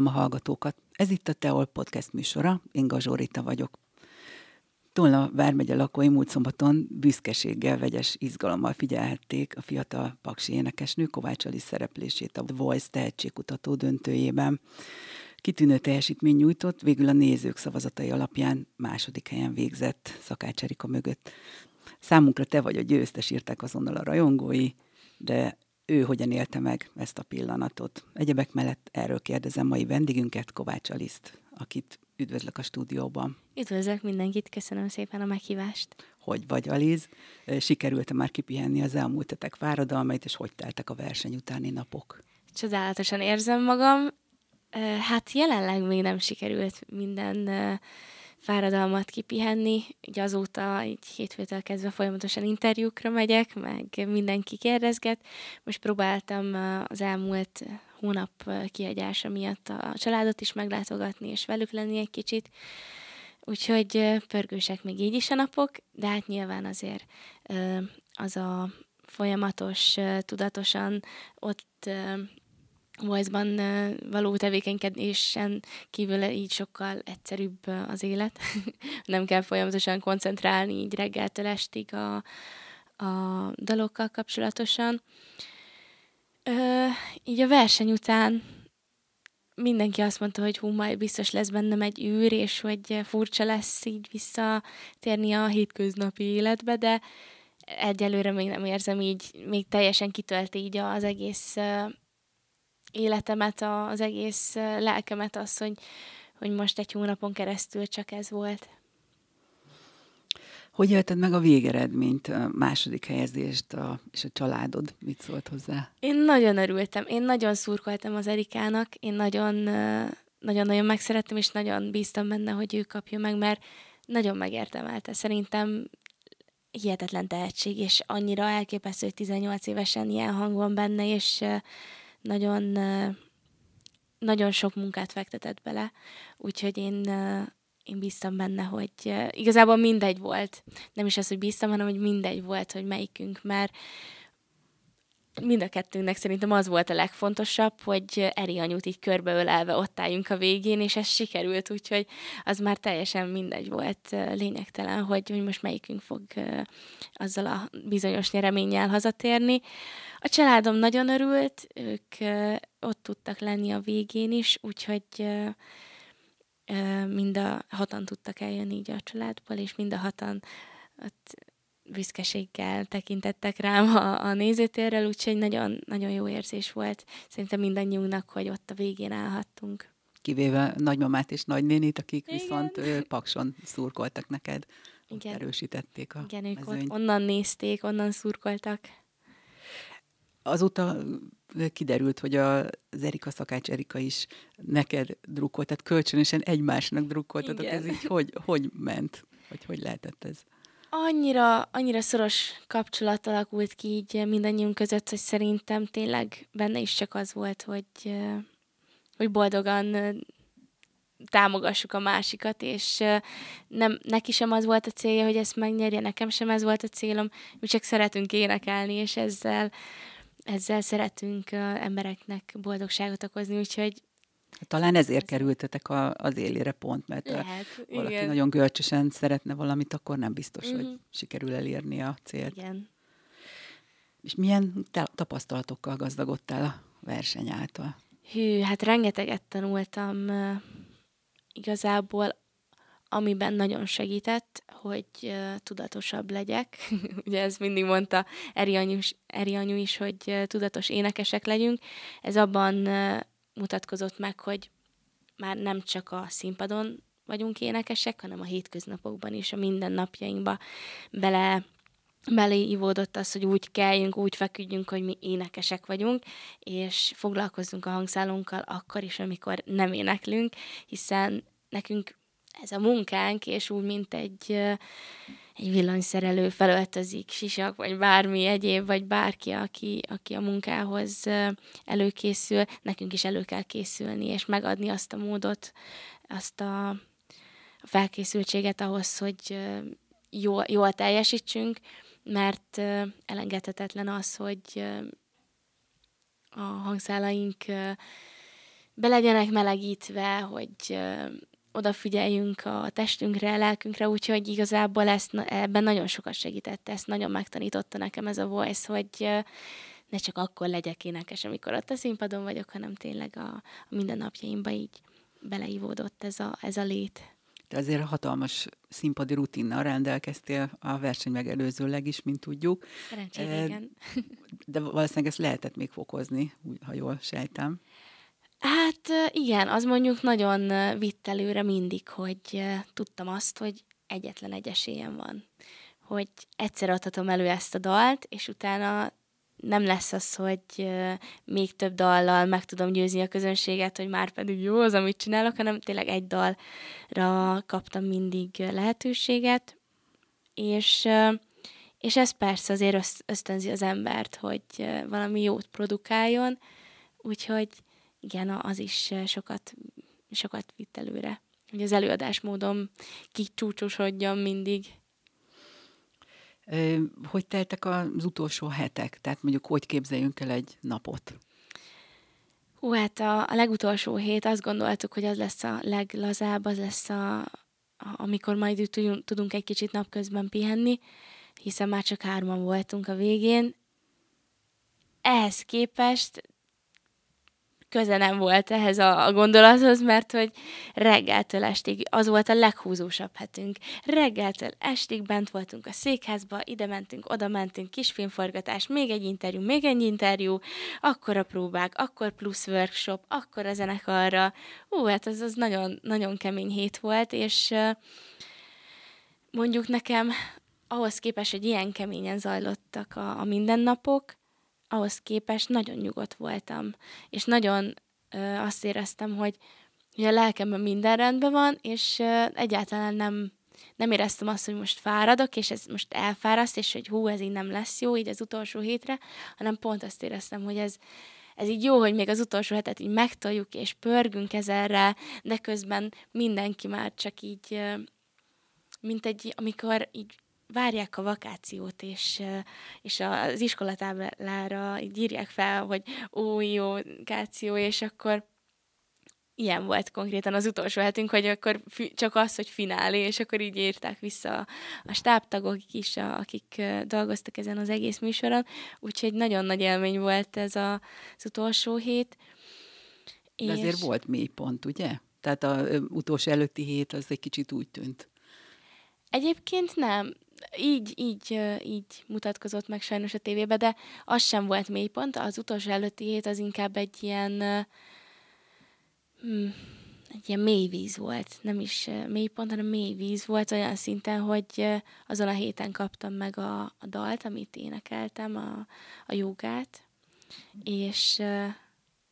Üdvözlöm a hallgatókat! Ez itt a Teol Podcast műsora, én Gazsórita vagyok. Tolna vármegye lakói múlt szombaton büszkeséggel, vegyes izgalommal figyelhették a fiatal paksi énekesnő Kovács Alice szereplését a Voice tehetségkutató döntőjében. Kitűnő teljesítmény nyújtott, végül a nézők szavazatai alapján második helyen végzett Szakács Erika mögött. Számunkra te vagy a győztes, írták azonnal a rajongói, de ő hogyan élte meg ezt a pillanatot. Egyebek mellett erről kérdezem mai vendégünket, Kovács Aliszt, akit üdvözlök a stúdióban. Üdvözlök mindenkit, köszönöm szépen a meghívást. Hogy vagy, Aliz? Sikerült-e már kipihenni az elmúlt hetek fáradalmait, és hogy teltek a verseny utáni napok? Csodálatosan érzem magam. Hát jelenleg még nem sikerült minden fáradalmat kipihenni. Ugye azóta egy hétfőtől kezdve folyamatosan interjúkra megyek, meg mindenki kérdezget. Most próbáltam az elmúlt hónap kiagyása miatt a családot is meglátogatni, és velük lenni egy kicsit. Úgyhogy pörgősek még így is a napok, de hát nyilván azért az a folyamatos, tudatosan ott voice-ban való tevékenykedésen kívül így sokkal egyszerűbb az élet. Nem kell folyamatosan koncentrálni így reggeltől estig a, a dalokkal kapcsolatosan. Ö, így a verseny után mindenki azt mondta, hogy hú, majd biztos lesz bennem egy űr, és hogy furcsa lesz így visszatérni a hétköznapi életbe, de egyelőre még nem érzem így, még teljesen kitölti így az egész életemet, az egész lelkemet az, hogy, hogy most egy hónapon keresztül csak ez volt. Hogy élted meg a végeredményt, a második helyezést a, és a családod? Mit szólt hozzá? Én nagyon örültem. Én nagyon szurkoltam az Erikának. Én nagyon, nagyon-nagyon megszerettem, és nagyon bíztam benne, hogy ő kapja meg, mert nagyon megérdemelte. Szerintem hihetetlen tehetség, és annyira elképesztő, hogy 18 évesen ilyen hang van benne, és nagyon, nagyon sok munkát fektetett bele, úgyhogy én, én bíztam benne, hogy igazából mindegy volt. Nem is az, hogy bíztam, hanem hogy mindegy volt, hogy melyikünk, mert mind a kettőnknek szerintem az volt a legfontosabb, hogy Eri anyut így körbeölelve ott álljunk a végén, és ez sikerült, úgyhogy az már teljesen mindegy volt, lényegtelen, hogy, hogy most melyikünk fog azzal a bizonyos nyereménnyel hazatérni. A családom nagyon örült, ők ott tudtak lenni a végén is, úgyhogy mind a hatan tudtak eljönni így a családból, és mind a hatan ott büszkeséggel tekintettek rám a, a nézőtérrel, úgyhogy nagyon, nagyon jó érzés volt szerintem mindannyiunknak, hogy ott a végén állhattunk. Kivéve nagymamát és nagynénit, akik Igen. viszont ő, pakson szurkoltak neked. Igen. Erősítették a Igen, ők ott onnan nézték, onnan szurkoltak. Azóta kiderült, hogy az Erika Szakács Erika is neked drukkolt, tehát kölcsönösen egymásnak drukkoltatok. Ez így hogy, hogy ment? Vagy hogy lehetett ez? Annyira, annyira szoros kapcsolat alakult ki így mindannyiunk között, hogy szerintem tényleg benne is csak az volt, hogy, hogy boldogan támogassuk a másikat, és nem, neki sem az volt a célja, hogy ezt megnyerje, nekem sem ez volt a célom, mi csak szeretünk énekelni, és ezzel, ezzel szeretünk embereknek boldogságot okozni, úgyhogy talán ezért kerültetek a, az élére pont, mert Lehet, a, valaki igen. nagyon görcsösen szeretne valamit, akkor nem biztos, uh-huh. hogy mhm. sikerül elérni a célt. Igen. És milyen tapasztalatokkal gazdagodtál a verseny által? Hű, hát rengeteget tanultam uh, igazából, amiben nagyon segített, hogy uh, tudatosabb legyek. Ugye ez mindig mondta Eri anyu, Eri anyu is, hogy tudatos énekesek legyünk. Ez abban mutatkozott meg, hogy már nem csak a színpadon vagyunk énekesek, hanem a hétköznapokban is, a mindennapjainkba bele beleívódott az, hogy úgy kelljünk, úgy feküdjünk, hogy mi énekesek vagyunk, és foglalkozzunk a hangszálunkkal akkor is, amikor nem éneklünk, hiszen nekünk ez a munkánk, és úgy, mint egy egy villanyszerelő felöltözik, sisak, vagy bármi egyéb, vagy bárki, aki, aki a munkához előkészül, nekünk is elő kell készülni, és megadni azt a módot, azt a felkészültséget ahhoz, hogy jól, jól teljesítsünk, mert elengedhetetlen az, hogy a hangszálaink be legyenek melegítve, hogy odafigyeljünk a testünkre, a lelkünkre, úgyhogy igazából ezt, ebben nagyon sokat segített, ezt nagyon megtanította nekem ez a voice, hogy ne csak akkor legyek énekes, amikor ott a színpadon vagyok, hanem tényleg a, a mindennapjaimba így beleívódott ez a, ez a lét. De azért hatalmas színpadi rutinnal rendelkeztél a verseny megelőzőleg is, mint tudjuk. Szerencsére, igen. De valószínűleg ezt lehetett még fokozni, ha jól sejtem. Hát igen, az mondjuk nagyon vitt előre mindig, hogy tudtam azt, hogy egyetlen egy esélyem van. Hogy egyszer adhatom elő ezt a dalt, és utána nem lesz az, hogy még több dallal meg tudom győzni a közönséget, hogy már pedig jó az, amit csinálok, hanem tényleg egy dalra kaptam mindig lehetőséget, és, és ez persze azért ösztönzi az embert, hogy valami jót produkáljon, úgyhogy igen, az is sokat, sokat vitt előre, hogy az előadásmódom kicsúcsosodjon mindig. Hogy teltek az utolsó hetek? Tehát mondjuk, hogy képzeljünk el egy napot? Hú, hát a, a legutolsó hét azt gondoltuk, hogy az lesz a leglazább, az lesz a, amikor majd tudunk egy kicsit napközben pihenni, hiszen már csak hárman voltunk a végén. Ehhez képest köze nem volt ehhez a, a gondolathoz, mert hogy reggeltől estig, az volt a leghúzósabb hetünk. Reggeltől estig bent voltunk a székházba, ide mentünk, oda mentünk, kisfilmforgatás, még egy interjú, még egy interjú, akkor a próbák, akkor plusz workshop, akkor a zenekarra. Ú, hát az, az nagyon, nagyon kemény hét volt, és mondjuk nekem ahhoz képest, hogy ilyen keményen zajlottak a, a mindennapok, ahhoz képest nagyon nyugodt voltam, és nagyon ö, azt éreztem, hogy, hogy a lelkemben minden rendben van, és ö, egyáltalán nem, nem éreztem azt, hogy most fáradok, és ez most elfáraszt, és hogy hú, ez így nem lesz jó, így az utolsó hétre, hanem pont azt éreztem, hogy ez, ez így jó, hogy még az utolsó hetet így megtoljuk, és pörgünk ezerre, de közben mindenki már csak így, mint egy, amikor így várják a vakációt, és, és az iskolatáblára így írják fel, hogy ó, jó, vakáció, és akkor ilyen volt konkrétan az utolsó hetünk, hogy akkor csak az, hogy finálé, és akkor így írták vissza a stábtagok is, a, akik dolgoztak ezen az egész műsoron, úgyhogy nagyon nagy élmény volt ez a, az utolsó hét. De és... azért volt mélypont, ugye? Tehát az utolsó előtti hét az egy kicsit úgy tűnt. Egyébként nem így, így, így mutatkozott meg sajnos a tévébe, de az sem volt mélypont. Az utolsó előtti hét az inkább egy ilyen hmm, egy ilyen mély víz volt. Nem is mélypont, hanem mély víz volt olyan szinten, hogy azon a héten kaptam meg a, a dalt, amit énekeltem, a, a jogát, és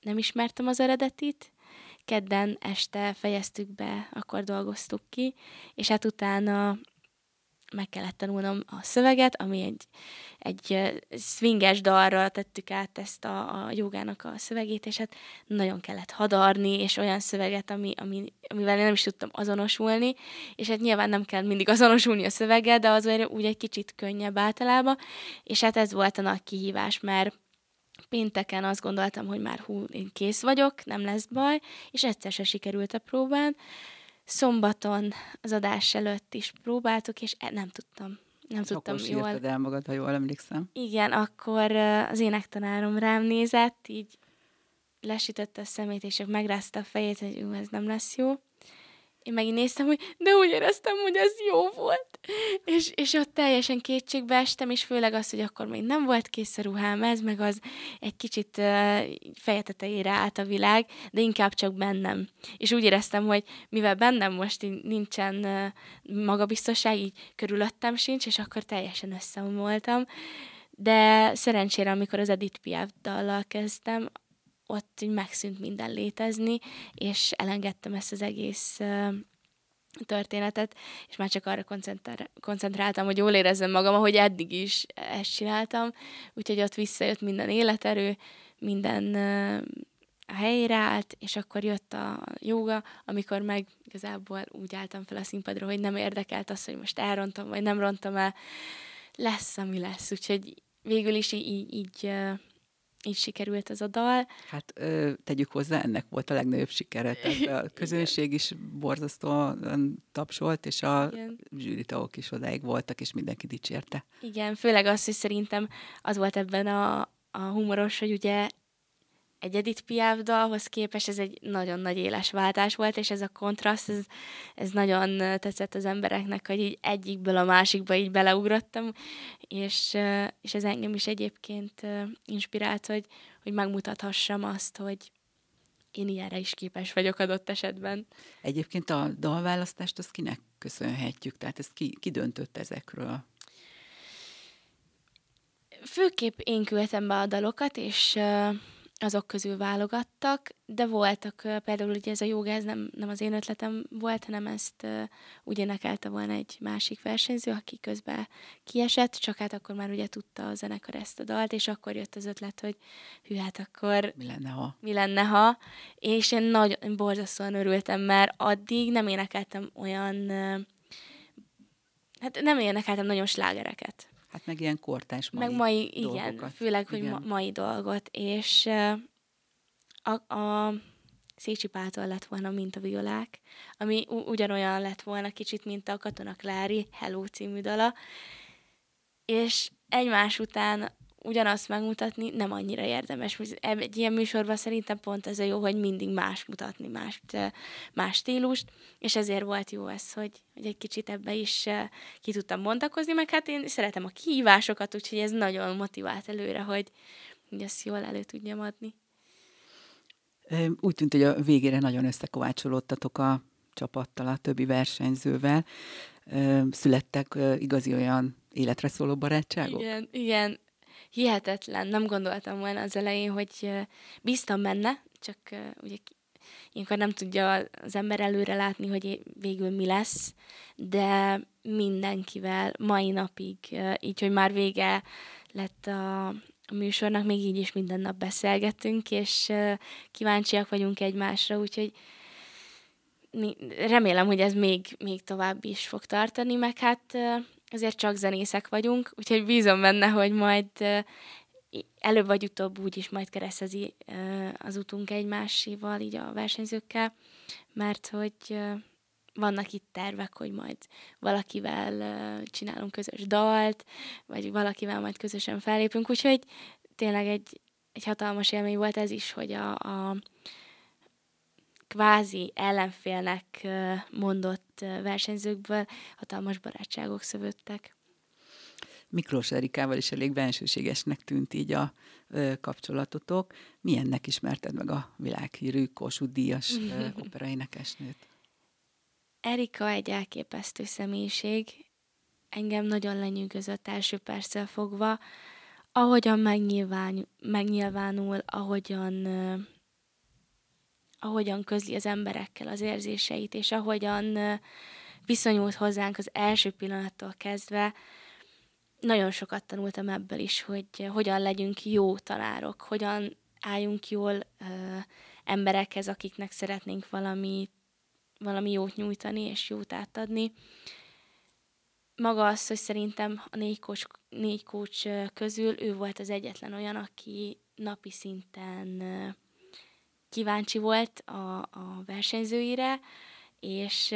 nem ismertem az eredetit, kedden este fejeztük be, akkor dolgoztuk ki, és hát utána meg kellett tanulnom a szöveget, ami egy, egy swinges dalra tettük át ezt a, a jogának a szövegét, és hát nagyon kellett hadarni, és olyan szöveget, ami, ami, amivel én nem is tudtam azonosulni, és hát nyilván nem kell mindig azonosulni a szöveggel, de az úgy egy kicsit könnyebb általában, és hát ez volt a nagy kihívás, mert pénteken azt gondoltam, hogy már hú, én kész vagyok, nem lesz baj, és egyszer se sikerült a próbán, szombaton az adás előtt is próbáltuk, és e, nem tudtam. Nem és tudtam akkor jól. el magad, ha jól emlékszem. Igen, akkor az énektanárom rám nézett, így lesütötte a szemét, és megrázta a fejét, hogy ez nem lesz jó én megint néztem, hogy de úgy éreztem, hogy ez jó volt. És, és ott teljesen kétségbe estem, és főleg az, hogy akkor még nem volt kész a ruhám, ez meg az egy kicsit uh, fejetetejére állt a világ, de inkább csak bennem. És úgy éreztem, hogy mivel bennem most nincsen uh, magabiztosság, így körülöttem sincs, és akkor teljesen összeomoltam. De szerencsére, amikor az Edith Piaf dallal kezdtem, ott így megszűnt minden létezni, és elengedtem ezt az egész történetet, és már csak arra koncentráltam, hogy jól érezzem magam, ahogy eddig is ezt csináltam, úgyhogy ott visszajött minden életerő, minden a helyére állt, és akkor jött a joga, amikor meg igazából úgy álltam fel a színpadra, hogy nem érdekelt az, hogy most elrontom, vagy nem rontom el, lesz, ami lesz. Úgyhogy végül is így, így így sikerült ez a dal. Hát ö, tegyük hozzá, ennek volt a legnagyobb sikere. Tehát a közönség is borzasztóan tapsolt, és a zsűritagok is odáig voltak, és mindenki dicsérte. Igen, főleg az, hogy szerintem az volt ebben a, a humoros, hogy ugye egy Edith Piaf dalhoz képest ez egy nagyon nagy éles váltás volt, és ez a kontraszt, ez, ez nagyon tetszett az embereknek, hogy így egyikből a másikba így beleugrottam, és, és ez engem is egyébként inspirált, hogy, hogy megmutathassam azt, hogy én ilyenre is képes vagyok adott esetben. Egyébként a dalválasztást azt kinek köszönhetjük? Tehát ezt ki, ki döntött ezekről? Főképp én küldtem be a dalokat, és azok közül válogattak, de voltak például ugye ez a joga, ez nem, nem az én ötletem volt, hanem ezt uh, úgy énekelte volna egy másik versenyző, aki közben kiesett, csak hát akkor már ugye tudta a zenekar ezt a dalt, és akkor jött az ötlet, hogy hű, hát akkor... Mi lenne, ha? Mi lenne, ha? És én nagyon borzasztóan örültem, mert addig nem énekeltem olyan... Uh, hát nem énekeltem nagyon slágereket. Meg ilyen kortás mai Meg mai, dolgokat. igen, főleg, hogy igen. Ma, mai dolgot. És a, a Szécsi Pától lett volna, mint a violák, ami ugyanolyan lett volna kicsit, mint a Katona Klári Hello című dala, és egymás után ugyanazt megmutatni nem annyira érdemes. Egy ilyen műsorban szerintem pont ez a jó, hogy mindig más mutatni, más, más stílust, és ezért volt jó ez, hogy, hogy egy kicsit ebbe is ki tudtam bontakozni, meg hát én szeretem a kihívásokat, úgyhogy ez nagyon motivált előre, hogy, hogy ezt jól elő tudjam adni. Úgy tűnt, hogy a végére nagyon összekovácsolódtatok a csapattal, a többi versenyzővel. Születtek igazi olyan életre szóló barátságok? Igen, igen hihetetlen, nem gondoltam volna az elején, hogy bíztam benne, csak ugye ilyenkor nem tudja az ember előre látni, hogy végül mi lesz, de mindenkivel mai napig, így, hogy már vége lett a, a műsornak, még így is minden nap beszélgetünk, és kíváncsiak vagyunk egymásra, úgyhogy remélem, hogy ez még, még tovább is fog tartani, meg hát azért csak zenészek vagyunk, úgyhogy bízom benne, hogy majd előbb vagy utóbb úgy is majd keresztezi az utunk egymásival, így a versenyzőkkel, mert hogy vannak itt tervek, hogy majd valakivel csinálunk közös dalt, vagy valakivel majd közösen fellépünk, úgyhogy tényleg egy, egy hatalmas élmény volt ez is, hogy a, a kvázi ellenfélnek mondott versenyzőkből hatalmas barátságok szövődtek. Miklós Erikával is elég bensőségesnek tűnt így a ö, kapcsolatotok. Milyennek ismerted meg a világhírű Kossuth Díjas operaénekesnőt? Erika egy elképesztő személyiség. Engem nagyon lenyűgözött első perccel fogva. Ahogyan megnyilván, megnyilvánul, ahogyan ahogyan közli az emberekkel az érzéseit, és ahogyan viszonyult hozzánk az első pillanattól kezdve, nagyon sokat tanultam ebből is, hogy hogyan legyünk jó tanárok, hogyan álljunk jól ö, emberekhez, akiknek szeretnénk valami, valami jót nyújtani és jót átadni. Maga az, hogy szerintem a négy kócs, négy kócs közül ő volt az egyetlen olyan, aki napi szinten kíváncsi volt a, a versenyzőire, és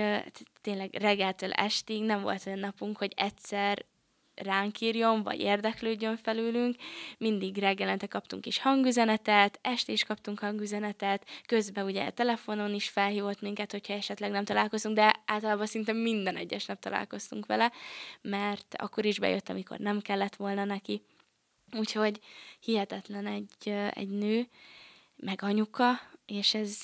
tényleg reggeltől estig nem volt olyan napunk, hogy egyszer ránk írjon, vagy érdeklődjön felülünk. Mindig reggelente kaptunk is hangüzenetet, este is kaptunk hangüzenetet, közben ugye telefonon is felhívott minket, hogyha esetleg nem találkozunk, de általában szinte minden egyes nap találkoztunk vele, mert akkor is bejött, amikor nem kellett volna neki. Úgyhogy hihetetlen egy, egy nő, meg anyuka, és ez,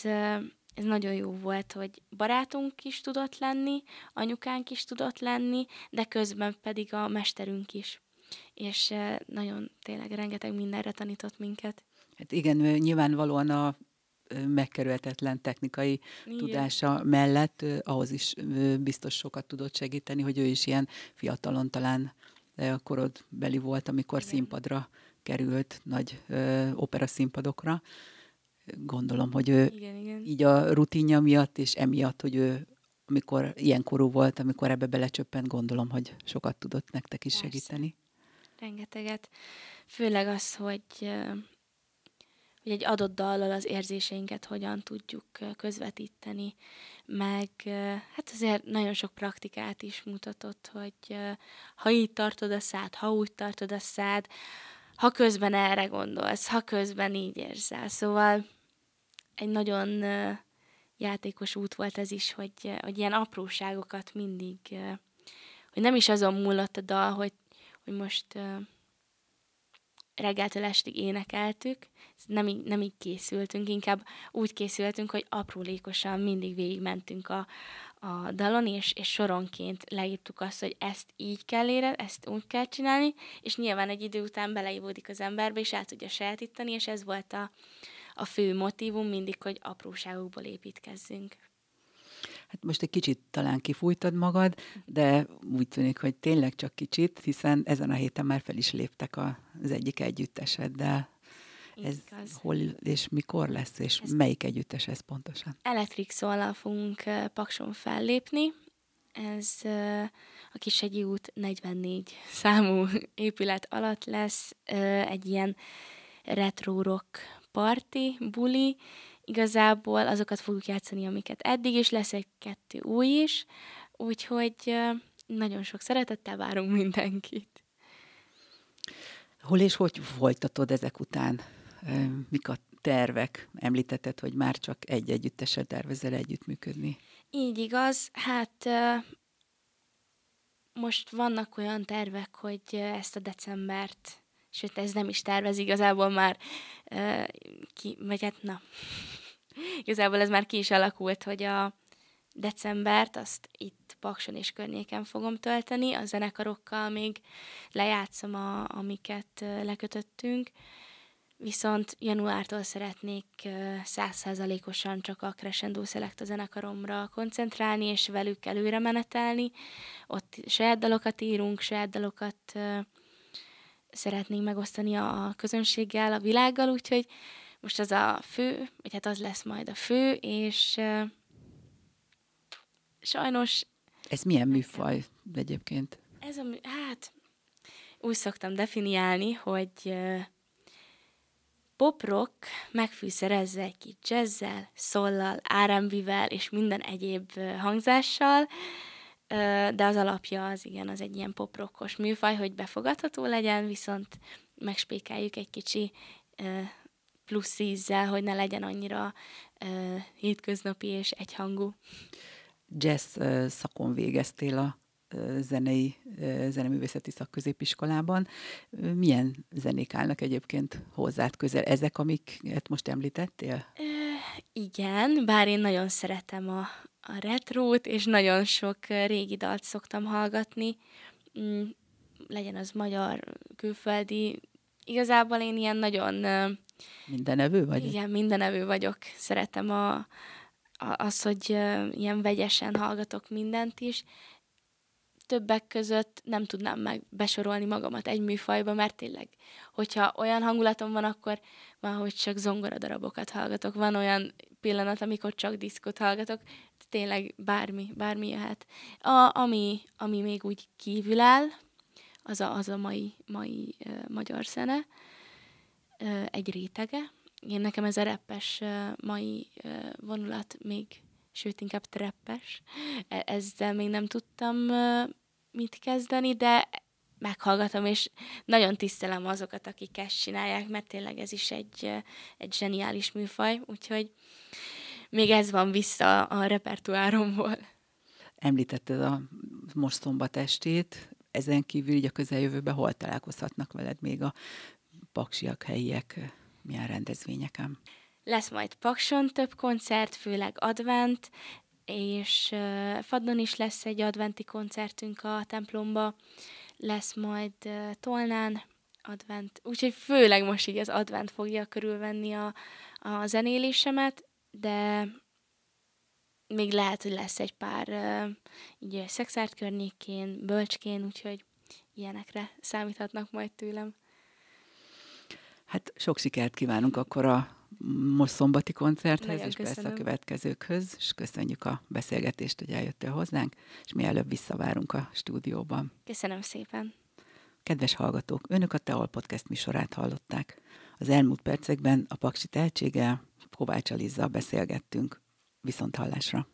ez nagyon jó volt, hogy barátunk is tudott lenni, anyukánk is tudott lenni, de közben pedig a mesterünk is. És nagyon tényleg rengeteg mindenre tanított minket. Hát igen, nyilvánvalóan a megkerülhetetlen technikai igen. tudása mellett ahhoz is biztos sokat tudott segíteni, hogy ő is ilyen fiatalon talán korodbeli volt, amikor igen. színpadra került nagy opera színpadokra gondolom, hogy ő igen, igen. így a rutinja miatt, és emiatt, hogy ő amikor ilyen korú volt, amikor ebbe belecsöppent, gondolom, hogy sokat tudott nektek is Persze. segíteni. Rengeteget. Főleg az, hogy hogy egy adott dallal az érzéseinket hogyan tudjuk közvetíteni, meg hát azért nagyon sok praktikát is mutatott, hogy ha így tartod a szád, ha úgy tartod a szád, ha közben erre gondolsz, ha közben így érzel. Szóval egy nagyon játékos út volt ez is, hogy, hogy ilyen apróságokat mindig, hogy nem is azon múlott a dal, hogy, hogy most reggeltől estig énekeltük, nem így, nem így készültünk, inkább úgy készültünk, hogy aprólékosan mindig végigmentünk a, a dalon, és, és soronként leírtuk azt, hogy ezt így kell érez, ezt úgy kell csinálni, és nyilván egy idő után beleívódik az emberbe, és el tudja sajátítani, és ez volt a, a fő motivum mindig, hogy apróságokból építkezzünk. Hát most egy kicsit talán kifújtad magad, de úgy tűnik, hogy tényleg csak kicsit, hiszen ezen a héten már fel is léptek az egyik együtteseddel. Ez Igaz. hol és mikor lesz, és ez melyik együttes ez pontosan? Electric soul fogunk Pakson fellépni. Ez a Kisegyi út 44 számú épület alatt lesz egy ilyen retro rock party, buli, igazából azokat fogjuk játszani, amiket eddig is, lesz egy-kettő új is, úgyhogy nagyon sok szeretettel várunk mindenkit. Hol és hogy folytatod ezek után? Mik a tervek? Említetted, hogy már csak egy együttesen tervezel együttműködni. Így igaz. Hát most vannak olyan tervek, hogy ezt a decembert sőt ez nem is tervez, igazából már uh, ki, vagy hát na, igazából ez már ki is alakult, hogy a decembert azt itt Pakson és környéken fogom tölteni, a zenekarokkal még lejátszom, a, amiket lekötöttünk, viszont januártól szeretnék százszázalékosan csak a Crescendo Select a zenekaromra koncentrálni, és velük előre menetelni. Ott saját dalokat írunk, saját dalokat szeretnénk megosztani a közönséggel, a világgal, úgyhogy most az a fő, vagy hát az lesz majd a fő, és sajnos... Ez milyen műfaj egyébként? Ez a, hát úgy szoktam definiálni, hogy pop-rock megfűszerezve egy kis jazzzel, szollal, R&B-vel és minden egyéb hangzással, de az alapja az igen, az egy ilyen poprokkos műfaj, hogy befogadható legyen, viszont megspékeljük egy kicsi plusz ízzel, hogy ne legyen annyira hétköznapi és egyhangú. Jazz szakon végeztél a zenei, zeneművészeti szakközépiskolában. Milyen zenék állnak egyébként hozzád közel? Ezek, amiket most említettél? igen, bár én nagyon szeretem a, a retrót, és nagyon sok régi dalt szoktam hallgatni, mm, legyen az magyar, külföldi. Igazából én ilyen nagyon... Mindenevő vagy? Igen, mindenevő vagyok. Szeretem a, a, az, hogy ilyen vegyesen hallgatok mindent is. Többek között nem tudnám meg besorolni magamat egy műfajba, mert tényleg, hogyha olyan hangulatom van, akkor van, hogy csak zongoradarabokat hallgatok. Van olyan pillanat, amikor csak diszkot hallgatok, tényleg bármi, bármi jöhet. A, ami, ami még úgy kívül áll, az a, az a mai, mai uh, magyar zene, uh, egy rétege. Én nekem ez a reppes uh, mai uh, vonulat még, sőt inkább treppes. E, ezzel még nem tudtam mit kezdeni, de meghallgatom, és nagyon tisztelem azokat, akik ezt csinálják, mert tényleg ez is egy, egy zseniális műfaj, úgyhogy még ez van vissza a repertoáromból. Említetted a most szombat estét, ezen kívül így a közeljövőben hol találkozhatnak veled még a paksiak, helyiek, milyen rendezvényeken? Lesz majd Pakson több koncert, főleg advent, és Fadon is lesz egy adventi koncertünk a templomba, lesz majd Tolnán advent, úgyhogy főleg most így az advent fogja körülvenni a, a zenélésemet, de még lehet, hogy lesz egy pár így szexárt környékén, bölcskén, úgyhogy ilyenekre számíthatnak majd tőlem. Hát sok sikert kívánunk akkor a most szombati koncerthez, Nagyon és köszönöm. persze a következőkhöz, és köszönjük a beszélgetést, hogy eljöttél hozzánk, és mielőbb visszavárunk a stúdióban. Köszönöm szépen. Kedves hallgatók, önök a Teol Podcast műsorát hallották. Az elmúlt percekben a Paksi tehetséggel Kovács Alizzal beszélgettünk. Viszont hallásra!